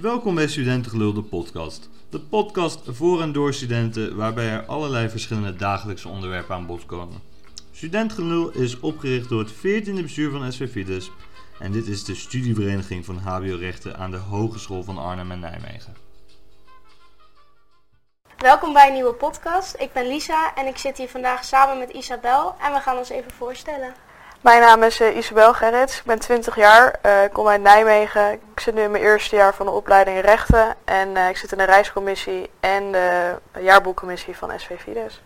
Welkom bij Studentengelul, de podcast. De podcast voor en door studenten, waarbij er allerlei verschillende dagelijkse onderwerpen aan bod komen. Studentengelul is opgericht door het 14e bestuur van SV Fides en dit is de studievereniging van HBO-rechten aan de Hogeschool van Arnhem en Nijmegen. Welkom bij een nieuwe podcast. Ik ben Lisa en ik zit hier vandaag samen met Isabel en we gaan ons even voorstellen. Mijn naam is uh, Isabel Gerrits, ik ben 20 jaar, uh, ik kom uit Nijmegen. Ik zit nu in mijn eerste jaar van de opleiding rechten en uh, ik zit in de reiscommissie en de jaarboekcommissie van SV Fides.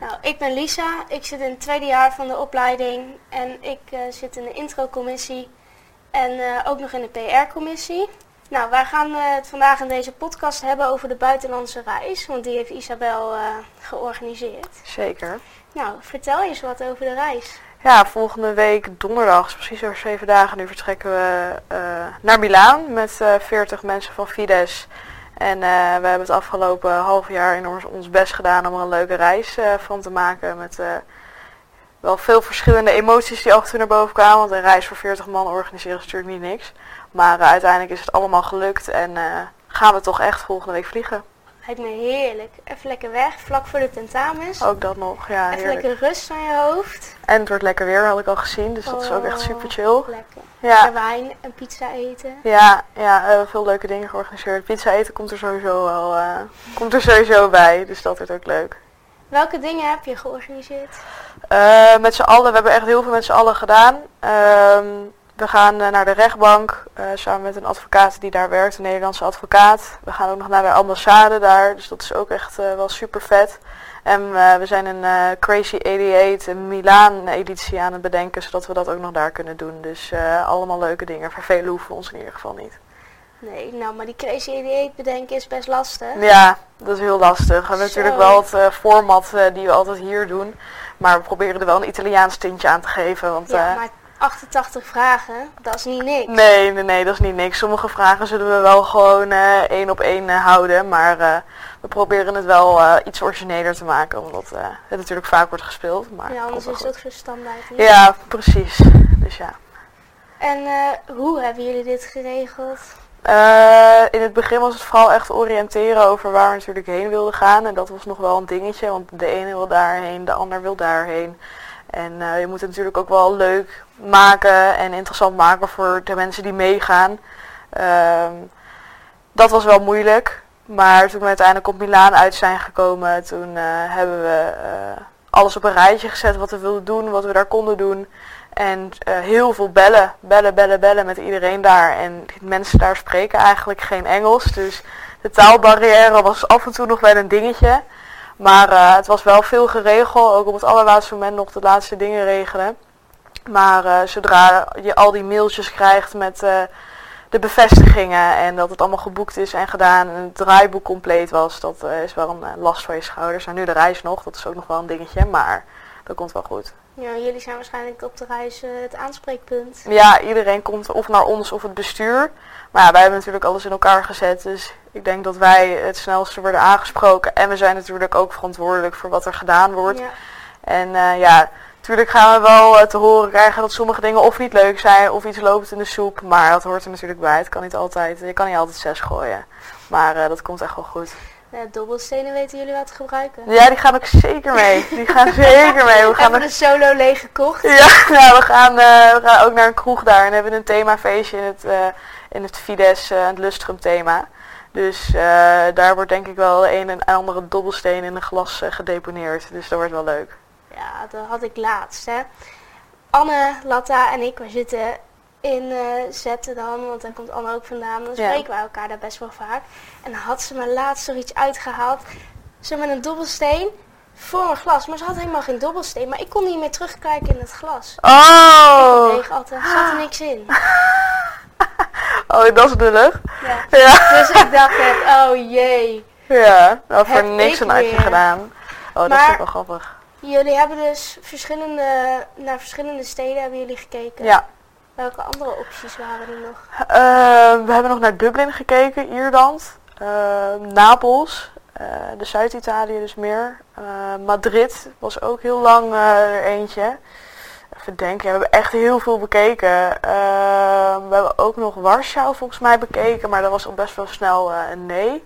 Nou, ik ben Lisa, ik zit in het tweede jaar van de opleiding en ik zit in de introcommissie en ook nog in de PR-commissie. Nou, wij gaan het vandaag in deze podcast hebben over de buitenlandse reis, want die heeft Isabel georganiseerd. Zeker. Nou, vertel eens wat over de reis. Ja, volgende week donderdag, precies over zeven dagen, nu vertrekken we uh, naar Milaan met uh, 40 mensen van Fides. En uh, we hebben het afgelopen half jaar enorm ons best gedaan om er een leuke reis van te maken. Met wel veel verschillende emoties die af naar boven kwamen. Want een reis voor 40 man organiseren is natuurlijk niet niks. Maar uiteindelijk is het allemaal gelukt en gaan we toch echt volgende week vliegen. Lijkt me heerlijk. Even lekker weg, vlak voor de tentamens. Ook dat nog, ja. Even lekker rust aan je hoofd. En het wordt lekker weer, had ik al gezien. Dus dat is ook echt super chill. Lekker. Ja. En wijn en pizza eten. Ja, ja uh, veel leuke dingen georganiseerd. Pizza eten komt er sowieso wel uh, komt er sowieso bij. Dus dat wordt ook leuk. Welke dingen heb je georganiseerd? Uh, met z'n allen, we hebben echt heel veel met z'n allen gedaan. Um, we gaan uh, naar de rechtbank uh, samen met een advocaat die daar werkt, een Nederlandse advocaat. We gaan ook nog naar de ambassade daar, dus dat is ook echt uh, wel super vet. En we zijn een Crazy 88 een Milaan editie aan het bedenken, zodat we dat ook nog daar kunnen doen. Dus allemaal leuke dingen. Vervelen hoeven ons in ieder geval niet. Nee, nou, maar die Crazy 88 bedenken is best lastig. Ja, dat is heel lastig. We hebben natuurlijk wel het format die we altijd hier doen. Maar we proberen er wel een Italiaans tintje aan te geven. Want, ja, maar 88 vragen, dat is niet niks. Nee, nee, nee, dat is niet niks. Sommige vragen zullen we wel gewoon uh, één op één uh, houden. Maar uh, we proberen het wel iets origineler te maken. Omdat het natuurlijk vaak wordt gespeeld. Maar ja, anders is het ook zo standaard. Niet? Ja, precies. Dus ja. En hoe hebben jullie dit geregeld? in het begin was het vooral echt oriënteren over waar we natuurlijk heen wilden gaan. En dat was nog wel een dingetje. Want de ene wil daarheen, de ander wil daarheen. En uh, je moet het natuurlijk ook wel leuk maken en interessant maken voor de mensen die meegaan. Um, dat was wel moeilijk. Maar toen we uiteindelijk op Milaan uit zijn gekomen, toen uh, hebben we uh, alles op een rijtje gezet wat we wilden doen, wat we daar konden doen. En heel veel bellen, bellen, bellen, bellen met iedereen daar. En mensen daar spreken eigenlijk geen Engels. Dus de taalbarrière was af en toe nog wel een dingetje. Maar uh, het was wel veel geregeld, ook op het allerlaatste moment nog de laatste dingen regelen. Maar uh, zodra je al die mailtjes krijgt met uh, de bevestigingen en dat het allemaal geboekt is en gedaan en het draaiboek compleet was, dat is wel een last van je schouders. En nu de reis nog, dat is ook nog wel een dingetje, maar dat komt wel goed. Ja, jullie zijn waarschijnlijk op de reis het aanspreekpunt. Ja, iedereen komt of naar ons of het bestuur. Maar ja, wij hebben natuurlijk alles in elkaar gezet, dus ik denk dat wij het snelste worden aangesproken. En we zijn natuurlijk ook verantwoordelijk voor wat er gedaan wordt. Ja. En uh, ja, natuurlijk gaan we wel uh, te horen krijgen dat sommige dingen of niet leuk zijn of iets loopt in de soep. Maar dat hoort er natuurlijk bij. Het kan niet altijd, je kan niet altijd zes gooien. Maar dat komt echt wel goed. Ja, dobbelstenen weten jullie wat te gebruiken? Ja, die gaan ook zeker mee. Die gaan zeker mee. We gaan hebben een solo leeg gekocht? Ja, nou, we, gaan, we gaan ook naar een kroeg daar en hebben een themafeestje in het, in het Fides, het Lustrum thema. Dus uh, daar wordt denk ik wel een en andere dobbelsteen in een glas uh, gedeponeerd. Dus dat wordt wel leuk. Ja, dat had ik laatst. Hè. Anne, Latta en ik, we zitten in uh, Zetten dan, want daar komt Anne ook vandaan. Dan spreken ja. wij elkaar daar best wel vaak. En dan had ze me laatst er iets uitgehaald. Ze met een dobbelsteen voor een glas. Maar ze had helemaal geen dobbelsteen. Maar ik kon niet meer terugkijken in het glas. Oh! Ik altijd, er zat er niks in. Oh, dat is lullig. Ja. ja. Dus ik dacht echt, oh jee. Ja, nou voor niks een uitje gedaan. Oh, dat is ook wel grappig. Jullie hebben dus verschillende, naar verschillende steden hebben jullie gekeken. Ja. Welke andere opties waren er nog? Uh, we hebben nog naar Dublin gekeken, Ierland, uh, Napels, uh, de Zuid-Italië dus meer. Madrid was ook heel lang er eentje. Even denken, we hebben echt heel veel bekeken. Ehm, we hebben ook nog Warschau volgens mij bekeken, maar dat was al best wel snel eh, een nee.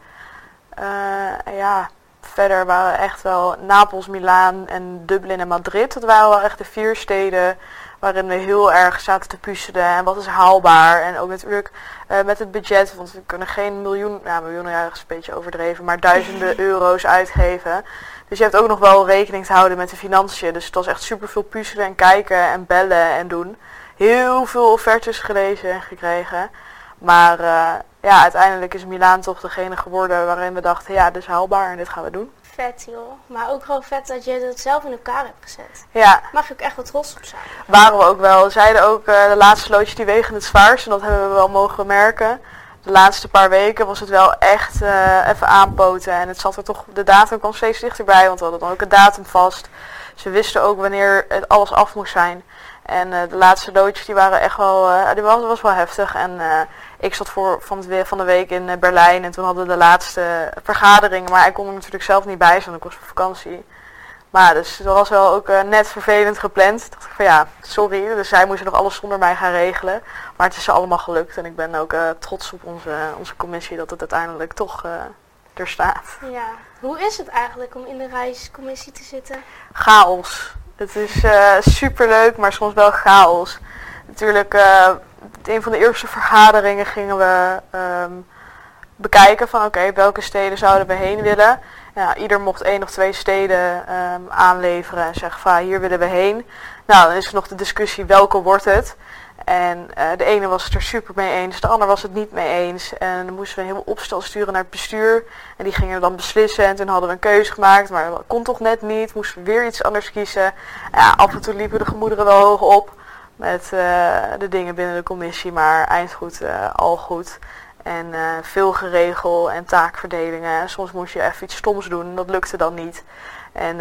Ja, verder waren echt wel Napels, Milaan en Dublin en Madrid. Dat waren wel echt de vier steden waarin we heel erg zaten te puzzelen en wat is haalbaar. En ook natuurlijk uh, met het budget, want we kunnen geen miljoen, ja miljoenen ja, is een beetje overdreven, maar duizenden euro's uitgeven. Dus je hebt ook nog wel rekening te houden met de financiën. Dus het was echt super veel puzzelen en kijken en bellen en doen. Heel veel offertes gelezen en gekregen. Maar uh, ja, uiteindelijk is Milaan toch degene geworden waarin we dachten, ja, dit is haalbaar en dit gaan we doen. Vet joh. Maar ook gewoon vet dat je het zelf in elkaar hebt gezet. Ja. Mag je ook echt wel trots op zijn. Waren we ook wel. We zeiden ook, uh, de laatste loodjes die wegen het zwaarst. En dat hebben we wel mogen merken. De laatste paar weken was het wel echt uh, even aanpoten. En het zat er toch, de datum kwam steeds dichterbij. Want we hadden dan ook een datum vast. Ze wisten ook wanneer het alles af moest zijn. En uh, de laatste loodjes die waren echt wel, uh, die was, was wel heftig. En ik zat voor van, het, van de week in Berlijn en toen hadden we de laatste vergadering. Maar ik kon er natuurlijk zelf niet bij zijn, ik was op vakantie. Maar dus dat was wel ook net vervelend gepland. Toen dacht ik van ja, sorry. Dus zij moesten nog alles zonder mij gaan regelen. Maar het is allemaal gelukt. En ik ben ook trots op onze, onze commissie dat het uiteindelijk toch er staat. Ja, hoe is het eigenlijk om in de reiscommissie te zitten? Chaos. Het is uh, super leuk, maar soms wel chaos. Natuurlijk, een van de eerste vergaderingen gingen we um, bekijken van oké, welke steden zouden we heen willen. Ieder mocht één of twee steden um, aanleveren en zeggen van hier willen we heen. Nou, dan is er nog de discussie welke wordt het. En uh, de ene was het er super mee eens, de ander was het niet mee eens. En dan moesten we een heel opstel sturen naar het bestuur. En die gingen dan beslissen. En toen hadden we een keuze gemaakt, maar dat kon toch net niet. Moesten we weer iets anders kiezen. Ja, af en toe liepen de gemoederen wel hoog op met uh, de dingen binnen de commissie. Maar eindgoed, uh, al goed. En uh, veel geregel en taakverdelingen. Soms moest je even iets stoms doen, dat lukte dan niet. En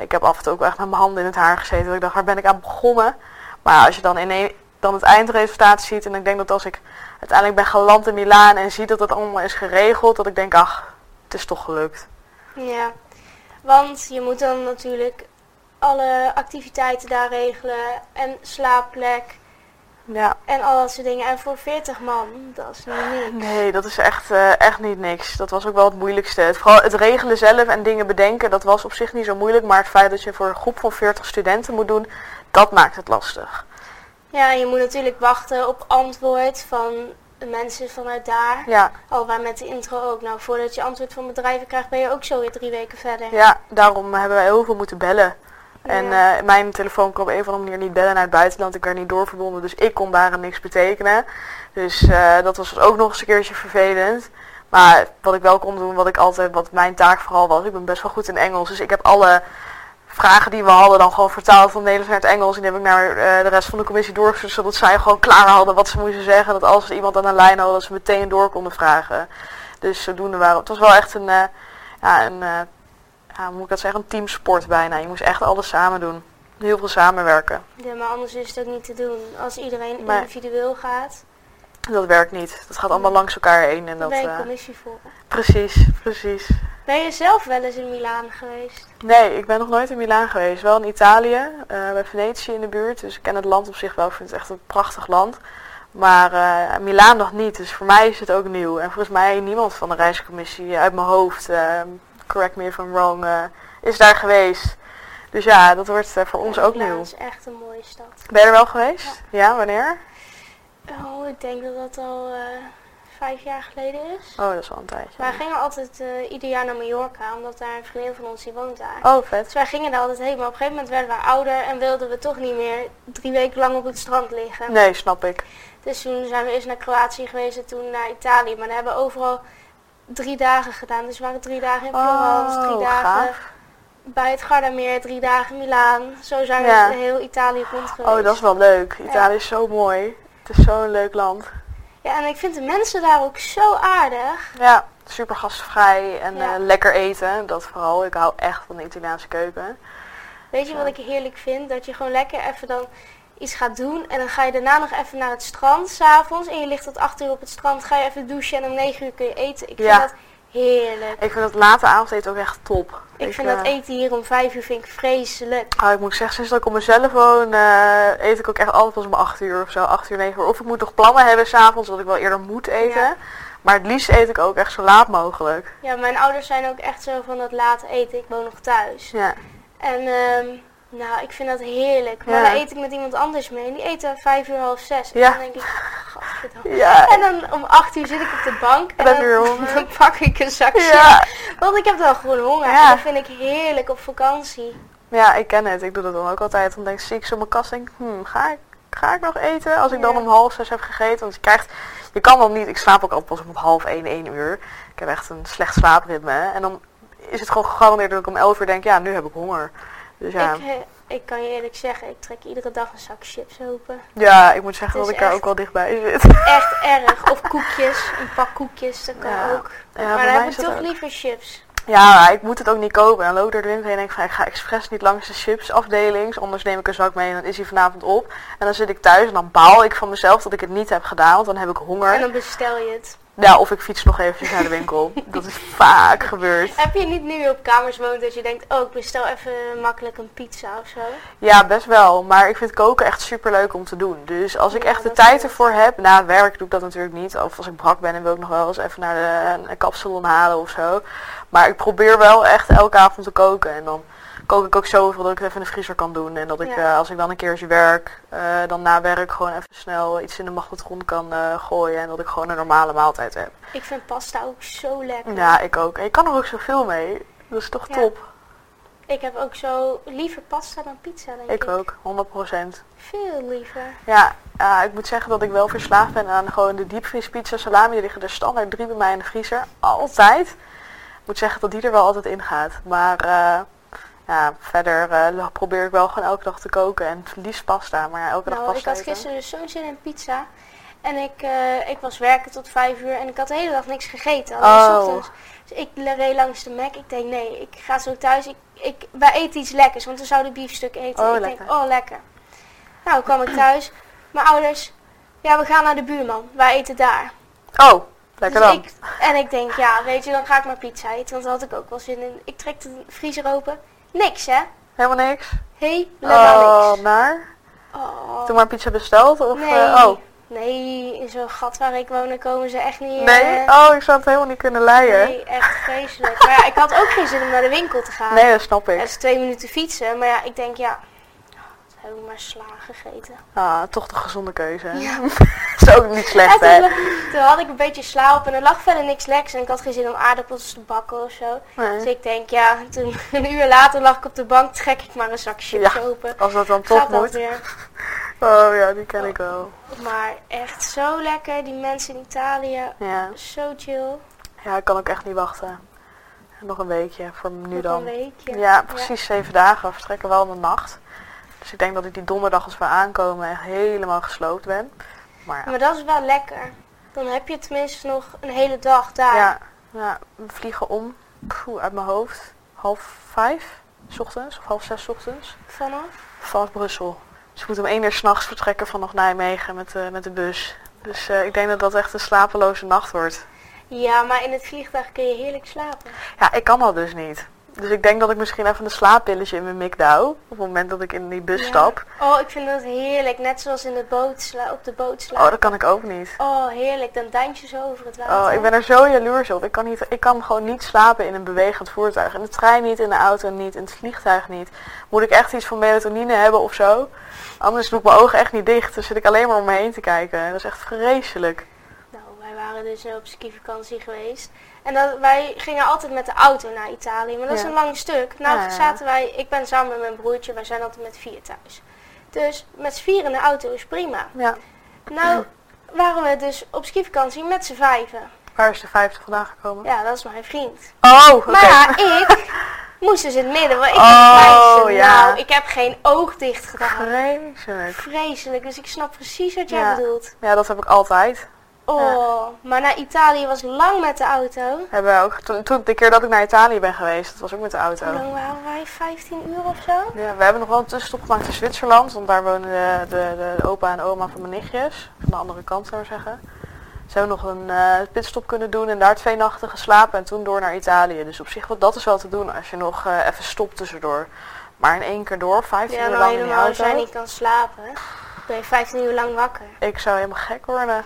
ik heb af en toe ook echt met mijn handen in het haar gezeten. Dat ik dacht, waar ben ik aan begonnen? Maar als je dan in dan het eindresultaat ziet. En ik denk dat als ik uiteindelijk ben geland in Milaan en zie dat het allemaal is geregeld, dat ik denk, ach, het is toch gelukt. Ja, want je moet dan natuurlijk alle activiteiten daar regelen en slaapplek. Ja. En al dat soort dingen. En voor 40 man, dat is niet niks. Nee, dat is echt, uh, echt niet niks. Dat was ook wel het moeilijkste. Het, vooral het regelen zelf en dingen bedenken, dat was op zich niet zo moeilijk. Maar het feit dat je voor een groep van 40 studenten moet doen, dat maakt het lastig. Ja, je moet natuurlijk wachten op antwoord van de mensen vanuit daar. Ja. Al waar met de intro ook. Nou, voordat je antwoord van bedrijven krijgt, ben je ook zo weer drie weken verder. Ja, daarom hebben wij heel veel moeten bellen. En ja. uh, mijn telefoon kon op een of andere manier niet bellen naar het buitenland. Ik werd niet doorverbonden, dus ik kon daar niks betekenen. Dus uh, dat was ook nog eens een keertje vervelend. Maar wat ik wel kon doen, wat ik altijd, wat mijn taak vooral was, ik ben best wel goed in Engels. Dus ik heb alle vragen die we hadden dan gewoon vertaald van Nederlands naar het Engels. En die heb ik naar uh, de rest van de commissie doorgestuurd, zodat zij gewoon klaar hadden wat ze moesten zeggen. Dat als er iemand aan de lijn hadden, dat ze meteen door konden vragen. Dus zodoende waren het was wel echt een, ja, een ja, moet ik dat zeggen, een teamsport bijna. Je moest echt alles samen doen. Heel veel samenwerken. Ja, maar anders is het ook niet te doen. Als iedereen maar, individueel gaat. Dat werkt niet. Dat gaat allemaal nee. langs elkaar heen. En dat, ben je commissie voor. Precies, precies. Ben je zelf wel eens in Milaan geweest? Nee, ik ben nog nooit in Milaan geweest. Wel in Italië, uh, bij Venetië in de buurt. Dus ik ken het land op zich wel. Ik vind het echt een prachtig land. Maar uh, Milaan nog niet. Dus voor mij is het ook nieuw. En volgens mij niemand van de reiscommissie uit mijn hoofd, uh, correct me if I'm wrong, is daar geweest. Dus ja, dat wordt voor ons ook nieuw. is echt een mooie stad. Ben je er wel geweest? Ja, ja wanneer? Oh, ik denk dat dat al vijf jaar geleden is. Oh, dat is wel een tijdje. Wij gingen altijd uh, ieder jaar naar Mallorca, omdat daar een vriendin van ons die woont daar. Oh, vet. Dus wij gingen daar altijd heen, maar op een gegeven moment werden we ouder en wilden we toch niet meer drie weken lang op het strand liggen. Nee, snap ik. Dus toen zijn we eerst naar Kroatië geweest en toen naar Italië, maar we hebben overal drie dagen gedaan. Dus we waren drie dagen in Florence, oh, drie dagen gaaf. bij het Gardameer, drie dagen Milaan. Zo zijn we Ja. heel Italië rond geweest. Oh, dat is wel leuk. Italië is zo mooi. Het is zo'n leuk land. Ja, en ik vind de mensen daar ook zo aardig. Ja, super gastvrij en Ja. eh, lekker eten. Dat vooral. Ik hou echt van de Italiaanse keuken. Weet je wat ik heerlijk vind? Dat je gewoon lekker even dan iets gaat doen. En dan ga je daarna nog even naar het strand s'avonds. En je ligt tot 8 uur op het strand. Ga je even douchen en om 9 uur kun je eten. Ik Ja. vind dat Heerlijk. Ik vind het late avondeten ook echt top. Ik, vind dat eh, eten hier om vijf uur vind ik vreselijk. Ah, ik moet zeggen, sinds dat ik op mezelf woon, eh, eet ik ook echt altijd pas om 8 uur of zo, 8 uur, 9 uur. Of ik moet nog plannen hebben s'avonds, dat ik wel eerder moet eten. Ja. Maar het liefst eet ik ook echt zo laat mogelijk. Ja, mijn ouders zijn ook echt zo van dat late eten. Ik woon nog thuis. Ja. En ehm, nou, ik vind dat heerlijk. Maar Ja. dan eet ik met iemand anders mee. En die eten vijf uur, half zes. En Ja. dan denk ik. Ja. En dan om acht uur zit ik op de bank. En En dan pak ik een zak chips. Ja. Want ik heb dan gewoon honger. Ja. En dat vind ik heerlijk op vakantie. ja, ik ken het. Ik doe dat dan ook altijd. Dan denk ik, zie ik zo mijn kast denk hmm, ga ik, ga ik nog eten? Als ik dan om half zes heb gegeten. Want je krijgt, je kan dan niet, ik slaap ook altijd pas om half één, één uur. Ik heb echt een slecht slaapritme. En dan is het gewoon gegarandeerd dat ik om elf uur denk, ja, nu heb ik honger. Dus ja, Ik, ik kan je eerlijk zeggen, ik trek iedere dag een zak chips open. ja ik moet zeggen dat ik daar ook wel dichtbij zit. Echt erg. Of koekjes. Een pak koekjes, dat kan Ja. ook. Ja, maar dan heb ik toch ook. liever chips. Ja, maar ik moet het ook niet kopen. En dan loop ik door de winkel heen en denk ik van, ik ga expres niet langs de chipsafdeling. Anders neem ik een zak mee en dan is hij vanavond op. En dan zit ik thuis en dan baal ik van mezelf dat ik het niet heb gedaan. Want dan heb ik honger. En dan bestel je het. Ja, of ik fiets nog eventjes naar de winkel. dat is vaak gebeurd. Heb je niet nu op kamers woont dat je denkt, oh ik bestel even makkelijk een pizza of zo? Ja, best wel. Maar ik vind koken echt super leuk om te doen. Dus als ik Ja, echt de tijd ervoor heb, na werk doe ik dat natuurlijk niet. Of als ik brak ben, dan wil ik nog wel eens even naar de een kapsalon halen of zo. Maar ik probeer wel echt elke avond te koken. En dan kook ik ook zoveel dat ik het even in de vriezer kan doen. En dat ik, Ja. eh, als ik dan een keertje werk, eh, dan na werk gewoon even snel iets in de magnetron kan eh, gooien. En dat ik gewoon een normale maaltijd heb. Ik vind pasta ook zo lekker. Ja, ik ook. En je kan er ook zoveel mee. Dat is toch Ja. top. Ik heb ook zo liever pasta dan pizza denk ik. Ik ook, 100%. Veel liever. Ja, ik moet zeggen dat ik wel verslaafd ben aan gewoon de diepvriespizza salami. Die liggen er standaard drie bij mij in de vriezer. Altijd. Ik moet zeggen dat die er wel altijd in gaat. Maar ja, verder eh, probeer ik wel gewoon elke dag te koken. En het liefst pasta. Maar ja, elke dag Nou, ik pasta had eten. gisteren dus zo'n zin in pizza. En ik, eh, ik was werken tot vijf uur en ik had de hele dag niks gegeten. Alleen Oh. ochtends. Dus ik reed langs de Mac. Ik denk, nee, ik ga zo thuis. Ik, ik, wij eten iets lekkers, want we zouden biefstuk eten. Oh, ik lekker. denk, oh, lekker. Nou, kwam ik thuis. Mijn ouders, ja, we gaan naar de buurman. Wij eten daar. Oh, lekker Dus dan. ik, en ik denk, ja, weet je, dan ga ik maar pizza eten. Want daar had ik ook wel zin in. Ik trek de vriezer open. Niks, hè? Helemaal niks? Helemaal Oh, niks. naar? Oh. Toen maar pizza besteld? Of, Nee. eh, oh, Nee, in zo'n gat waar ik woon, komen ze echt niet... nee? eh, Oh, ik zou het helemaal niet kunnen leiden. Nee, echt vreselijk. Maar ja, ik had ook geen zin om naar de winkel te gaan. Nee, dat snap Het ik. is twee minuten fietsen, maar ja, ik denk, ja, heb ik maar sla gegeten. Ah, toch de gezonde keuze. Ja. is ook niet slecht, hè? toen, toen had ik een beetje sla op en er lag verder niks lekkers en ik had geen zin om aardappels te bakken of zo. Dus ik denk, ja, toen een uur later lag ik op de bank, trek ik maar een zak chips Ja. open. Als dat dan toch dat moet. Oh ja, die ken ik wel. Maar echt zo lekker, die mensen in Italië, Ja. zo chill. ja, ik kan ook echt niet wachten. Nog een weekje voor nu Nog dan. een weekje. Ja, precies zeven dagen. We vertrekken wel in de nacht. Dus ik denk dat ik die donderdag als we aankomen echt helemaal gesloopt ben. Maar ja, Maar dat is wel lekker. Dan heb je tenminste nog een hele dag daar. ja, ja we vliegen om Poeh, uit mijn hoofd half vijf, s ochtends of half zes 's ochtends, Vanaf? vanaf Brussel. Dus ik moet om één uur s'nachts vertrekken vanaf Nijmegen met, de met de bus. Dus eh, ik denk dat dat echt een slapeloze nacht wordt. Ja, maar in het vliegtuig kun je heerlijk slapen. Ja, ik kan dat dus niet. Dus ik denk dat ik misschien even een slaappilletje in mijn mik douw. Op het moment dat ik in die bus Ja. stap. Oh, ik vind dat heerlijk. Net zoals in de boot sla op de boot Oh, slapen. dat kan ik ook niet. Oh, heerlijk. Dan duint je zo over het water. Oh, ik ben er zo jaloers op. Ik kan, niet, ik kan gewoon niet slapen in een bewegend voertuig. In de trein niet, in de auto niet, in het vliegtuig niet. Moet ik echt iets van melatonine hebben of zo? Anders doe ik mijn ogen echt niet dicht. Dan zit ik alleen maar om me heen te kijken. Dat is echt vreselijk. Nou, waren dus op skivakantie geweest. En dat, wij gingen altijd met de auto naar Italië. Maar dat is een lang stuk. Nou, Ja, ja. zaten wij... Ik ben samen met mijn broertje. Wij zijn altijd met vier thuis. Dus met z'n vier in de auto is prima. Ja. Nou, waren we dus op skivakantie met z'n vijven. Waar is de 50 vandaan gekomen? Ja, dat is mijn vriend. Oh, oké. Maar ik moest dus in het midden. Want ik Oh, kleinste. ja. Nou, ik heb geen oog dicht gedaan. Vreselijk. Vreselijk. Dus ik snap precies wat jij Ja. bedoelt. Ja, dat heb ik altijd. Oh, maar naar Italië was lang met de auto. Hebben we ook. Toen, toen, de keer dat ik naar Italië ben geweest, dat was ook met de auto. Hoe lang waren wij? 15 uur of zo? Ja, we hebben nog wel een tussenstop gemaakt in Zwitserland, want daar wonen de, de, de opa en oma van mijn nichtjes. Van de andere kant zou ik zeggen. Ze hebben nog een uh, pitstop kunnen doen en daar twee nachten geslapen en toen door naar Italië. Dus op zich, wat dat is wel te doen als je nog uh, even stopt tussendoor. Maar in één keer door, 15 ja, uur lang in de auto. als jij niet kan slapen, ben je 15 uur lang wakker. Ik zou helemaal gek worden.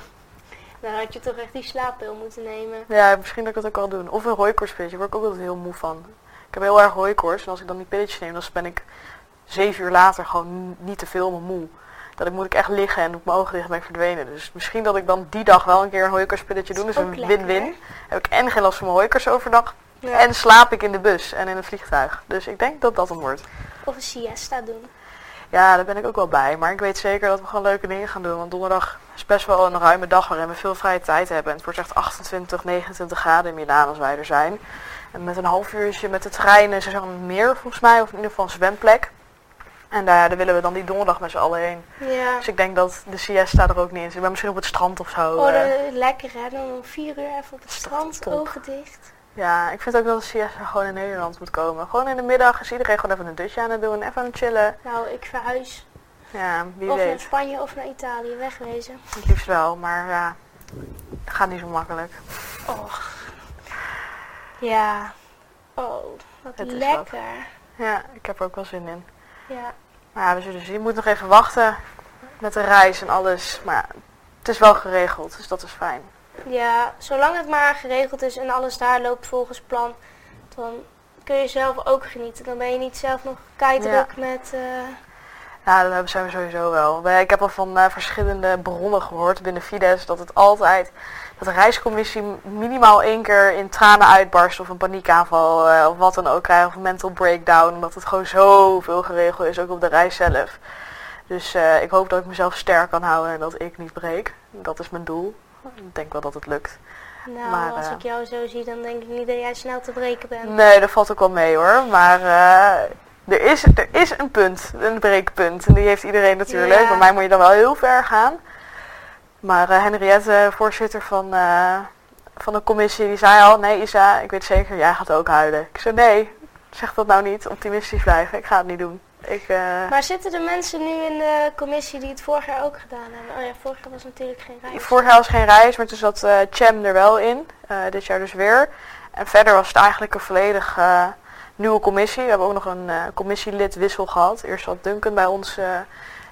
Dan had je toch echt die slaappil moeten nemen. Ja, misschien dat ik dat ook al doen. Of een hooikoortspilletje, daar word ik ook altijd heel moe van. Ik heb heel erg hooikoorts en als ik dan die pilletjes neem, dan ben ik zeven uur later gewoon niet te veel moe. Dat ik moet ik echt liggen en ik mijn ogen dicht ben ik verdwenen. Dus misschien dat ik dan die dag wel een keer een hooikoortspilletje doe. Dus een win-win. Heb ik en geen last van mijn hooikoorts overdag. En slaap ik in de bus en in het vliegtuig. Dus ik denk dat dat hem wordt. Of een siesta doen. Ja, daar ben ik ook wel bij. Maar ik weet zeker dat we gewoon leuke dingen gaan doen. Want donderdag is best wel een ruime dag waarin we veel vrije tijd hebben. En het wordt echt 28, 29 graden in Milaan als wij er zijn. En met een half uurtje met de trein is er meer volgens mij. Of in ieder geval een zwemplek. En daar, daar willen we dan die donderdag met z'n allen heen. Ja. Dus ik denk dat de siesta er ook niet in zit. Maar misschien op het strand of zo. Oh, uh. lekker hè. Dan om vier uur even op het strand, ogen dicht. Ja, ik vind ook dat de siesta gewoon in Nederland moet komen. Gewoon in de middag is iedereen gewoon even een dutje aan het doen. Even aan het chillen. Nou, ik verhuis. Ja, wie of weet. naar Spanje of naar Italië, wegwezen. Het liefst wel, maar ja, gaat niet zo makkelijk. Oh. Ja. Oh, wat Het lekker. Ja, ik heb er ook wel zin in. Ja. Maar ja, we zullen zien. Je moet nog even wachten met de reis en alles. Maar ja, het is wel geregeld, dus dat is fijn. Ja, zolang het maar geregeld is en alles daar loopt volgens plan, dan kun je zelf ook genieten. Dan ben je niet zelf nog keidruk ja. met... Uh... Ja, dat zijn we sowieso wel. Ik heb al van uh, verschillende bronnen gehoord binnen Fides dat het altijd, dat de reiscommissie minimaal één keer in tranen uitbarst of een paniekaanval uh, of wat dan ook krijgt of een mental breakdown. Omdat het gewoon zoveel geregeld is, ook op de reis zelf. Dus ik hoop dat ik mezelf sterk kan houden en dat ik niet breek. Dat is mijn doel. Ik denk wel dat het lukt. Nou, maar, als uh, ik jou zo zie, dan denk ik niet dat jij snel te breken bent. Nee, dat valt ook wel mee hoor. Maar uh, er, is, er is een punt, een breekpunt. En die heeft iedereen natuurlijk. Ja. Bij mij moet je dan wel heel ver gaan. Maar uh, Henriette, voorzitter van, van de commissie, die zei al... Nee Isa, ik weet zeker, jij gaat ook huilen. Ik zei nee, zeg dat nou niet. Optimistisch blijven. Ik ga het niet doen. Ik, uh... Maar zitten de mensen nu in de commissie die het vorig jaar ook gedaan hebben? Oh ja, vorig jaar was natuurlijk geen reis. Vorig jaar was geen reis, maar toen zat uh, Chem er wel in. Uh, dit jaar dus weer. En verder was het eigenlijk een volledig nieuwe commissie. We hebben ook nog een commissielid wissel gehad. Eerst zat Duncan bij ons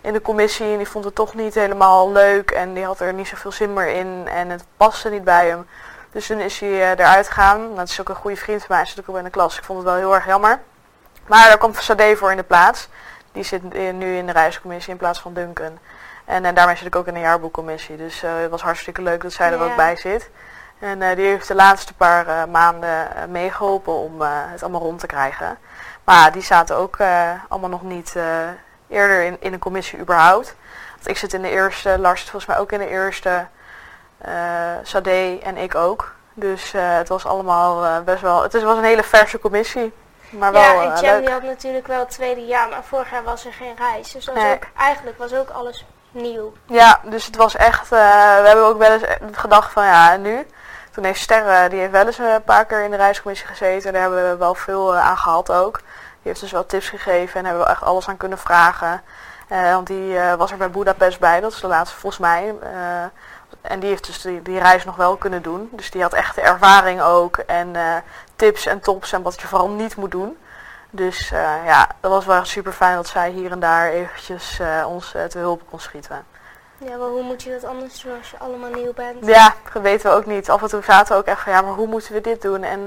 in de commissie en die vond het toch niet helemaal leuk. En die had er niet zoveel zin meer in en het paste niet bij hem. Dus toen is hij eruit gegaan. Dat is ook een goede vriend van mij, hij zit ook in de klas. Ik vond het wel heel erg jammer. Maar daar komt Sade voor in de plaats. Die zit nu in de reiscommissie in plaats van Duncan. En, en daarmee zit ik ook in de jaarboekcommissie. Dus uh, het was hartstikke leuk dat zij er ja. ook bij zit. En uh, die heeft de laatste paar uh, maanden meegeholpen om het allemaal rond te krijgen. Maar die zaten ook allemaal nog niet eerder in, in een commissie überhaupt. Want ik zit in de eerste, Lars zit volgens mij ook in de eerste, Sade en ik ook. Dus het was allemaal best wel, het was een hele verse commissie. Maar wel, ja, en uh, Jam die had natuurlijk wel het tweede jaar, maar vorig jaar was er geen reis. Dus dat was nee. ook, eigenlijk was ook alles nieuw. Ja, dus het was echt, uh, we hebben ook wel eens gedacht van ja, en nu? Toen heeft Sterre, die heeft wel eens een paar keer in de reiscommissie gezeten. Daar hebben we wel veel aan gehad ook. Die heeft dus wel tips gegeven en hebben we echt alles aan kunnen vragen. want die was er bij Budapest bij, dat is de laatste volgens mij. En die heeft dus die, die, reis nog wel kunnen doen. Dus die had echt de ervaring ook. En tips en tops en wat je vooral niet moet doen. Dus uh, ja, dat was wel super fijn dat zij hier en daar eventjes uh, ons te hulp kon schieten. Ja, maar hoe moet je dat anders doen als je allemaal nieuw bent? Ja, dat weten we ook niet. Af en toe zaten we ook echt van, ja, maar hoe moeten we dit doen? En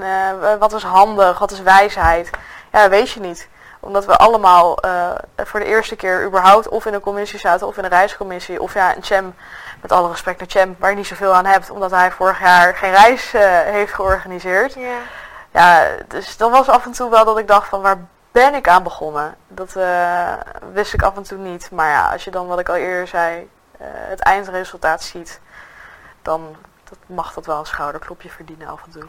wat is handig? Wat is wijsheid? Ja, dat weet je niet. Omdat we allemaal voor de eerste keer überhaupt of in een commissie zaten of in een reiscommissie. Of ja, een Cem, met alle respect naar Cem, waar je niet zoveel aan hebt. Omdat hij vorig jaar geen reis heeft georganiseerd. Ja ja, dus dat was af en toe wel dat ik dacht van waar ben ik aan begonnen? Dat uh, wist ik af en toe niet. Maar ja, als je dan wat ik al eerder zei, het eindresultaat ziet, dan dat mag dat wel een schouderklopje verdienen af en toe.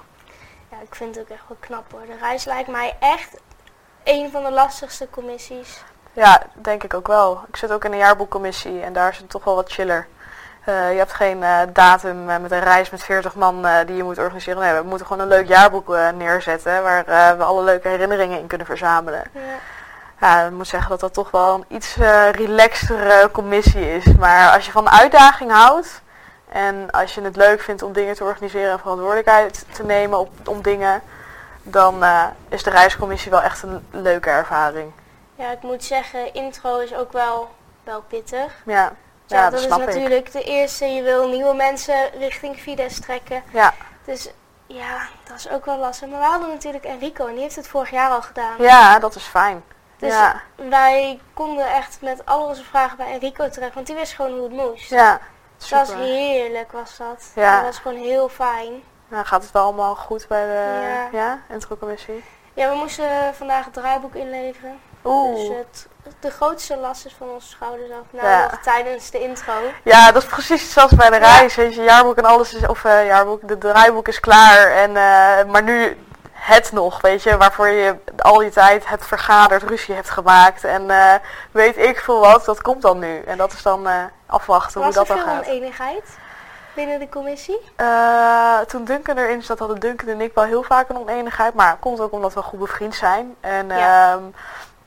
Ja, ik vind het ook echt wel knap hoor. De reis lijkt mij echt een van de lastigste commissies. Ja, denk ik ook wel. Ik zit ook in een jaarboekcommissie en daar is het toch wel wat chiller. Uh, je hebt geen uh, datum uh, met een reis met 40 man die je moet organiseren. Nee, we moeten gewoon een leuk jaarboek neerzetten waar we alle leuke herinneringen in kunnen verzamelen. Ja. Ja, ik moet zeggen dat dat toch wel een iets relaxtere commissie is. Maar als je van uitdaging houdt En als je het leuk vindt om dingen te organiseren en verantwoordelijkheid te nemen op, om dingen, dan uh, is de reiscommissie wel echt een leuke ervaring. Ja, ik moet zeggen, intro is ook wel, wel pittig. Ja, ja, ja dat, dat is natuurlijk de eerste. Je wil nieuwe mensen richting Fides trekken. Ja. Dus ja, dat is ook wel lastig. Maar we hadden natuurlijk Enrico en die heeft het vorig jaar al gedaan. Ja, dat is fijn. Dus ja. wij konden echt met al onze vragen bij Enrico terecht, want die wist gewoon hoe het moest. Ja, super. Dat was heerlijk, was dat. Ja. Dat was gewoon heel fijn. Nou, gaat het wel allemaal goed bij de ja. Ja, intro-commissie? Ja, we moesten vandaag het draaiboek inleveren. Oeh. Dus het, de grootste last is van onze schouders af. Nou, ja. nog tijdens de intro. Ja, dat is precies zoals bij de reis. Weet je, jaarboek en alles is, of uh, jaarboek, de draaiboek is klaar. En, uh, maar nu het nog, weet je, waarvoor je al die tijd hebt vergaderd, ruzie hebt gemaakt. En uh, weet ik veel wat, dat komt dan nu. En dat is dan afwachten Was hoe dat dan gaat. Was er veel oneenigheid binnen de commissie? toen Duncan erin zat, hadden Duncan en ik wel heel vaak een oneenigheid. Maar komt ook omdat we goed bevriend zijn. En... Ja. Um,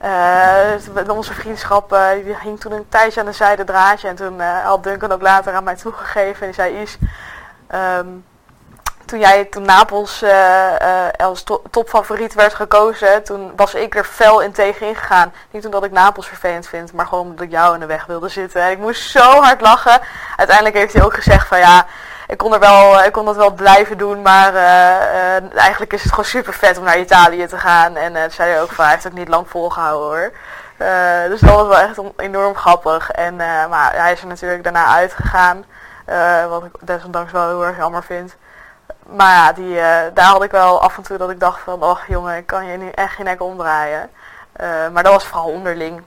uh, onze vriendschap uh, die hing toen een tijdje aan de zijde draadje. En toen had Duncan ook later aan mij toegegeven. En die zei, Is, um, toen jij toen Napels als to topfavoriet werd gekozen, toen was ik er fel in tegen ingegaan. Niet omdat ik Napels vervelend vind, maar gewoon omdat ik jou in de weg wilde zitten. En ik moest zo hard lachen. Uiteindelijk heeft hij ook gezegd van ja, ik kon, er wel, ik kon dat wel blijven doen, maar uh, eigenlijk is het gewoon super vet om naar Italië te gaan. En uh, zei hij ook van, hij heeft ook niet lang volgehouden hoor. dus dat was wel echt enorm grappig. En, maar hij is er natuurlijk daarna uitgegaan, wat ik desondanks wel heel erg jammer vind. Maar ja, die, daar had ik wel af en toe dat ik dacht van, oh jongen, ik kan je nu echt geen nek omdraaien. maar dat was vooral onderling.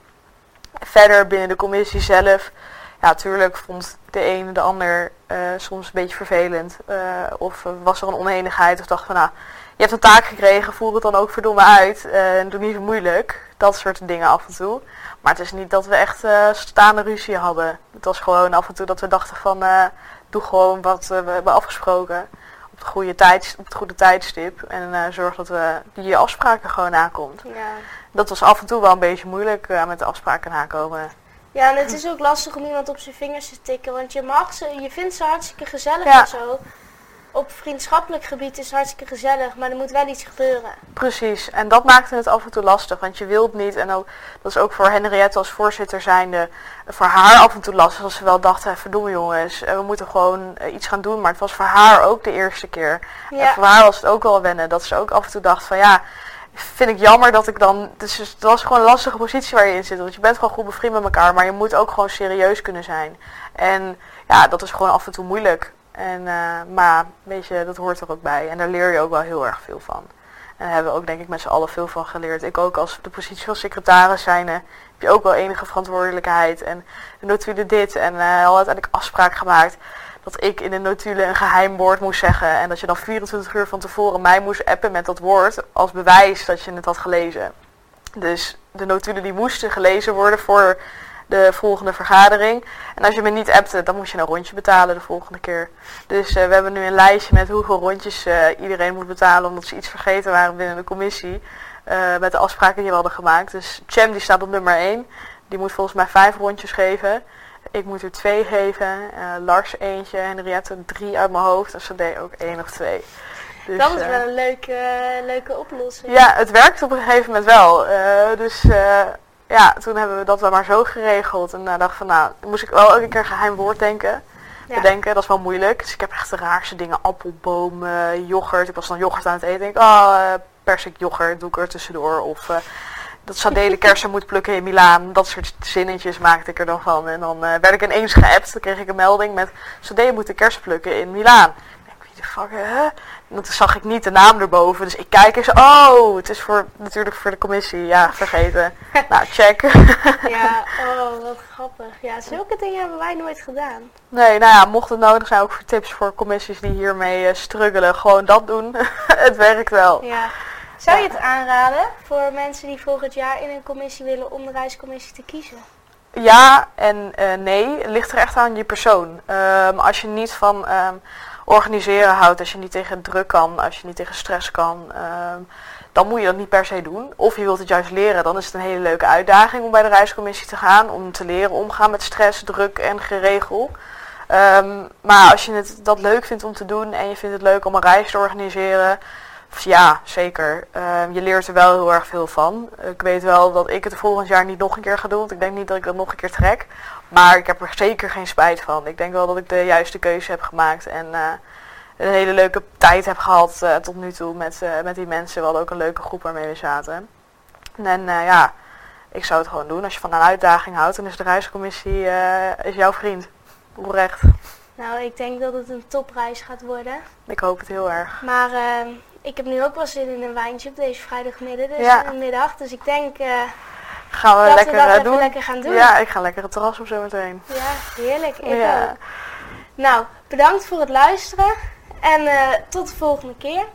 Verder binnen de commissie zelf ja, natuurlijk vond de een de ander uh, soms een beetje vervelend. Of was er een oneenigheid of dacht van nou, je hebt een taak gekregen, voer het dan ook verdomme uit. En doe niet zo moeilijk. Dat soort dingen af en toe. Maar het is niet dat we echt staande ruzie hadden. Het was gewoon af en toe dat we dachten van doe gewoon wat we hebben afgesproken. Op het goede, tijd, op het goede tijdstip. En zorg dat we die afspraken gewoon aankomt. Ja. Dat was af en toe wel een beetje moeilijk met de afspraken nakomen. Ja, en het is ook lastig om iemand op zijn vingers te tikken, want je mag ze, je vindt ze hartstikke gezellig ja. en zo. Op vriendschappelijk gebied is het hartstikke gezellig, maar er moet wel iets gebeuren. Precies, en dat maakte het af en toe lastig, want je wilt niet, en ook, dat is ook voor Henriette als voorzitter zijnde, voor haar af en toe lastig, als ze wel dacht, verdomme jongens, we moeten gewoon iets gaan doen, maar het was voor haar ook de eerste keer. Ja. En voor haar was het ook wel wennen, dat ze ook af en toe dacht van ja, vind ik jammer dat ik dan... Dus het was gewoon een lastige positie waar je in zit. Want je bent gewoon goed bevriend met elkaar. Maar je moet ook gewoon serieus kunnen zijn. En ja, dat is gewoon af en toe moeilijk. En, uh, maar weet je, dat hoort er ook bij. En daar leer je ook wel heel erg veel van. En daar hebben we ook denk ik met z'n allen veel van geleerd. Ik ook als de positie van secretaris zijn, heb je ook wel enige verantwoordelijkheid. En de notulen dit en uh, al uiteindelijk afspraak gemaakt dat ik in de notulen een geheim woord moest zeggen. En dat je dan 24 uur van tevoren mij moest appen met dat woord als bewijs dat je het had gelezen. Dus de notulen die moesten gelezen worden voor de volgende vergadering. En als je me niet appte, dan moest je een rondje betalen de volgende keer. Dus uh, we hebben nu een lijstje met hoeveel rondjes uh, iedereen moet betalen omdat ze iets vergeten waren binnen de commissie. Uh, met de afspraken die we hadden gemaakt. Dus Cem die staat op nummer 1. Die moet volgens mij vijf rondjes geven. Ik moet er twee geven. Uh, Lars eentje. Henriette drie uit mijn hoofd. En ze deed ook één of twee. Dus, dat is wel een leuke, leuke oplossing. Ja, het werkt op een gegeven moment wel. Uh, dus uh, ja, toen hebben we dat wel maar zo geregeld. En uh, dacht van nou, moest ik wel elke keer een geheim woord denken. Ja. Bedenken, dat is wel moeilijk. Dus ik heb echt de raarste dingen. Appelboom, yoghurt. Ik was dan yoghurt aan het eten. Ik denk, oh, persik yoghurt doe ik er tussendoor. Of dat Sadele kersen moet plukken in Milaan. Dat soort zinnetjes maakte ik er dan van. En dan uh, werd ik ineens geappt. Dan kreeg ik een melding met Sadele moet de kersen plukken in Milaan. Ik denk, wie de fuck, hè? Toen zag ik niet de naam erboven. Dus ik kijk eens, oh, het is voor, natuurlijk voor de commissie. Ja, vergeten. nou, check. ja, oh, wat grappig. Ja, zulke dingen hebben wij nooit gedaan. Nee, nou ja, mocht het nodig zijn, ook voor tips voor commissies die hiermee uh, struggelen. Gewoon dat doen. het werkt wel. Ja. Zou je het aanraden voor mensen die volgend jaar in een commissie willen om de reiscommissie te kiezen? Ja en uh, nee. Het ligt er echt aan je persoon. Um, als je niet van um, organiseren houdt, als je niet tegen druk kan, als je niet tegen stress kan, um, dan moet je dat niet per se doen. Of je wilt het juist leren, dan is het een hele leuke uitdaging om bij de reiscommissie te gaan. Om te leren omgaan met stress, druk en geregel. Ehm, maar als je het, dat leuk vindt om te doen en je vindt het leuk om een reis te organiseren, ja, zeker. Ehm, je leert er wel heel erg veel van. Ik weet wel dat ik het volgend jaar niet nog een keer ga doen, want ik denk niet dat ik dat nog een keer trek. Maar ik heb er zeker geen spijt van. Ik denk wel dat ik de juiste keuze heb gemaakt en uh, een hele leuke tijd heb gehad uh, tot nu toe met, uh, met die mensen. We hadden ook een leuke groep waarmee we zaten. En ja, ik zou het gewoon doen. Als je van een uitdaging houdt, dan is de reiscommissie is jouw vriend. Oprecht. Nou, ik denk dat het een topreis gaat worden. Ik hoop het heel erg. Maar ik heb nu ook wel zin in een wijntje op deze vrijdagmiddag. Dus ja. middag. Dus ik denk gaan we lekker, we uh, doen. lekker gaan doen. Ja, ik ga lekker het terras op zo meteen. Ja, heerlijk. Ik ja. Ook. Nou, bedankt voor het luisteren. En uh, tot de volgende keer.